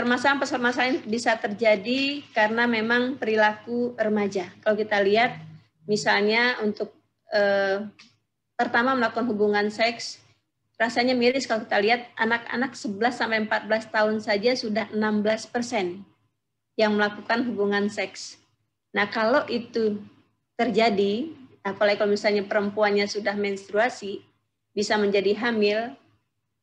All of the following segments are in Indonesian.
permasalahan-permasalahan bisa terjadi karena memang perilaku remaja. Kalau kita lihat, misalnya untuk eh, pertama melakukan hubungan seks, rasanya miris kalau kita lihat anak-anak 11 sampai 14 tahun saja sudah 16 persen yang melakukan hubungan seks. Nah kalau itu terjadi, apalagi kalau misalnya perempuannya sudah menstruasi, bisa menjadi hamil,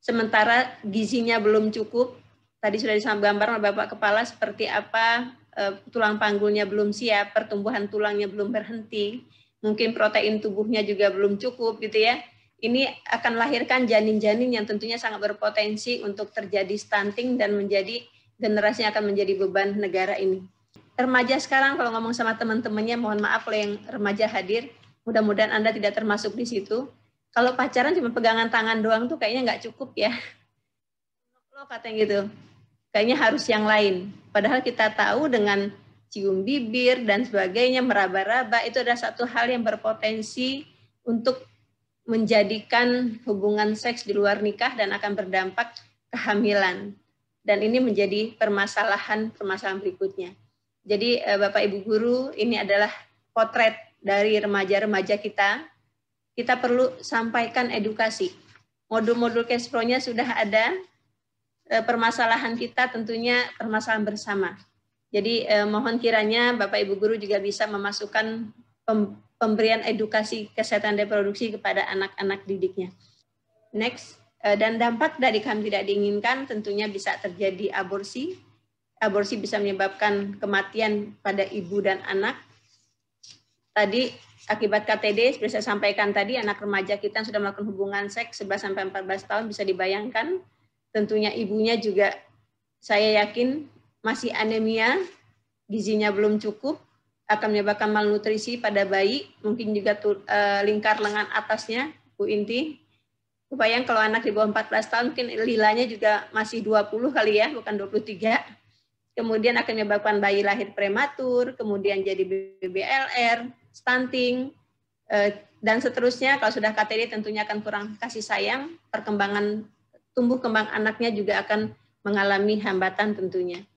sementara gizinya belum cukup, tadi sudah digambar oleh Bapak Kepala seperti apa eh, tulang panggulnya belum siap, pertumbuhan tulangnya belum berhenti, mungkin protein tubuhnya juga belum cukup gitu ya. Ini akan melahirkan janin-janin yang tentunya sangat berpotensi untuk terjadi stunting dan menjadi generasi akan menjadi beban negara ini. Remaja sekarang kalau ngomong sama teman-temannya, mohon maaf kalau yang remaja hadir, mudah-mudahan Anda tidak termasuk di situ. Kalau pacaran cuma pegangan tangan doang tuh kayaknya nggak cukup ya. Lo katanya gitu kayaknya harus yang lain. Padahal kita tahu dengan cium bibir dan sebagainya, meraba-raba, itu adalah satu hal yang berpotensi untuk menjadikan hubungan seks di luar nikah dan akan berdampak kehamilan. Dan ini menjadi permasalahan-permasalahan berikutnya. Jadi eh, Bapak Ibu Guru, ini adalah potret dari remaja-remaja kita. Kita perlu sampaikan edukasi. Modul-modul cash nya sudah ada, permasalahan kita tentunya permasalahan bersama. Jadi eh, mohon kiranya Bapak Ibu guru juga bisa memasukkan pemberian edukasi kesehatan reproduksi kepada anak-anak didiknya. Next, eh, dan dampak dari kami tidak diinginkan tentunya bisa terjadi aborsi. Aborsi bisa menyebabkan kematian pada ibu dan anak. Tadi akibat KTD, seperti saya sampaikan tadi, anak remaja kita yang sudah melakukan hubungan seks 11 sampai 14 tahun bisa dibayangkan tentunya ibunya juga saya yakin masih anemia, gizinya belum cukup, akan menyebabkan malnutrisi pada bayi, mungkin juga uh, lingkar lengan atasnya, Bu Inti. Kebayang kalau anak di bawah 14 tahun mungkin lilanya juga masih 20 kali ya, bukan 23. Kemudian akan menyebabkan bayi lahir prematur, kemudian jadi BBLR, stunting, uh, dan seterusnya. Kalau sudah KTD tentunya akan kurang kasih sayang, perkembangan tumbuh kembang anaknya juga akan mengalami hambatan tentunya.